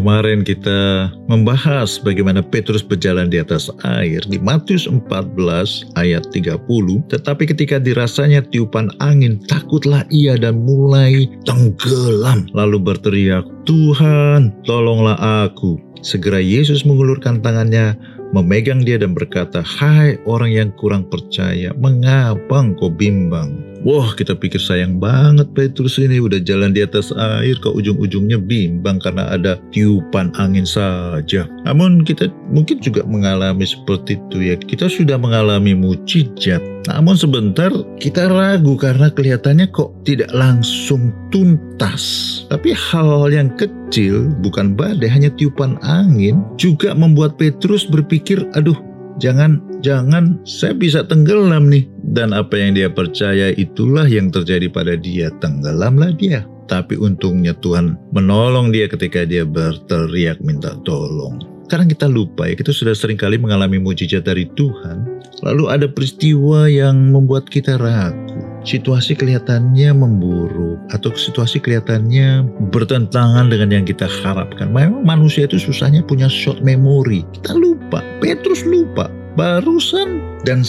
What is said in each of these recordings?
Kemarin kita membahas bagaimana Petrus berjalan di atas air di Matius 14 ayat 30. Tetapi ketika dirasanya tiupan angin, takutlah ia dan mulai tenggelam. Lalu berteriak, Tuhan tolonglah aku. Segera Yesus mengulurkan tangannya, memegang dia dan berkata, Hai orang yang kurang percaya, mengapa engkau bimbang? Wah kita pikir sayang banget Petrus ini udah jalan di atas air ke ujung-ujungnya bimbang karena ada tiupan angin saja. Namun kita mungkin juga mengalami seperti itu ya. Kita sudah mengalami mujizat. Namun sebentar kita ragu karena kelihatannya kok tidak langsung tuntas. Tapi hal yang kecil bukan badai hanya tiupan angin juga membuat Petrus berpikir aduh jangan jangan saya bisa tenggelam nih dan apa yang dia percaya itulah yang terjadi pada dia tenggelamlah dia tapi untungnya Tuhan menolong dia ketika dia berteriak minta tolong karena kita lupa ya kita sudah sering kali mengalami mujizat dari Tuhan lalu ada peristiwa yang membuat kita ragu situasi kelihatannya memburuk atau situasi kelihatannya bertentangan dengan yang kita harapkan. Memang manusia itu susahnya punya short memory. Kita lupa, Petrus lupa. Barusan dan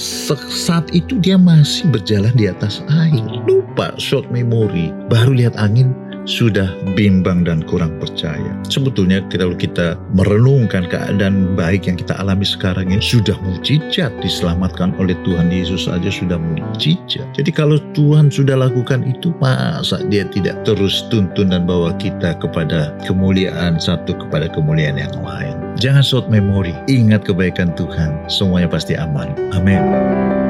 saat itu dia masih berjalan di atas air. Lupa short memory. Baru lihat angin sudah bimbang dan kurang percaya. Sebetulnya kalau kita merenungkan keadaan baik yang kita alami sekarang ini sudah mujizat diselamatkan oleh Tuhan Yesus saja sudah mujizat. Jadi kalau Tuhan sudah lakukan itu masa dia tidak terus tuntun dan bawa kita kepada kemuliaan satu kepada kemuliaan yang lain. Jangan short memory, ingat kebaikan Tuhan, semuanya pasti aman. Amin.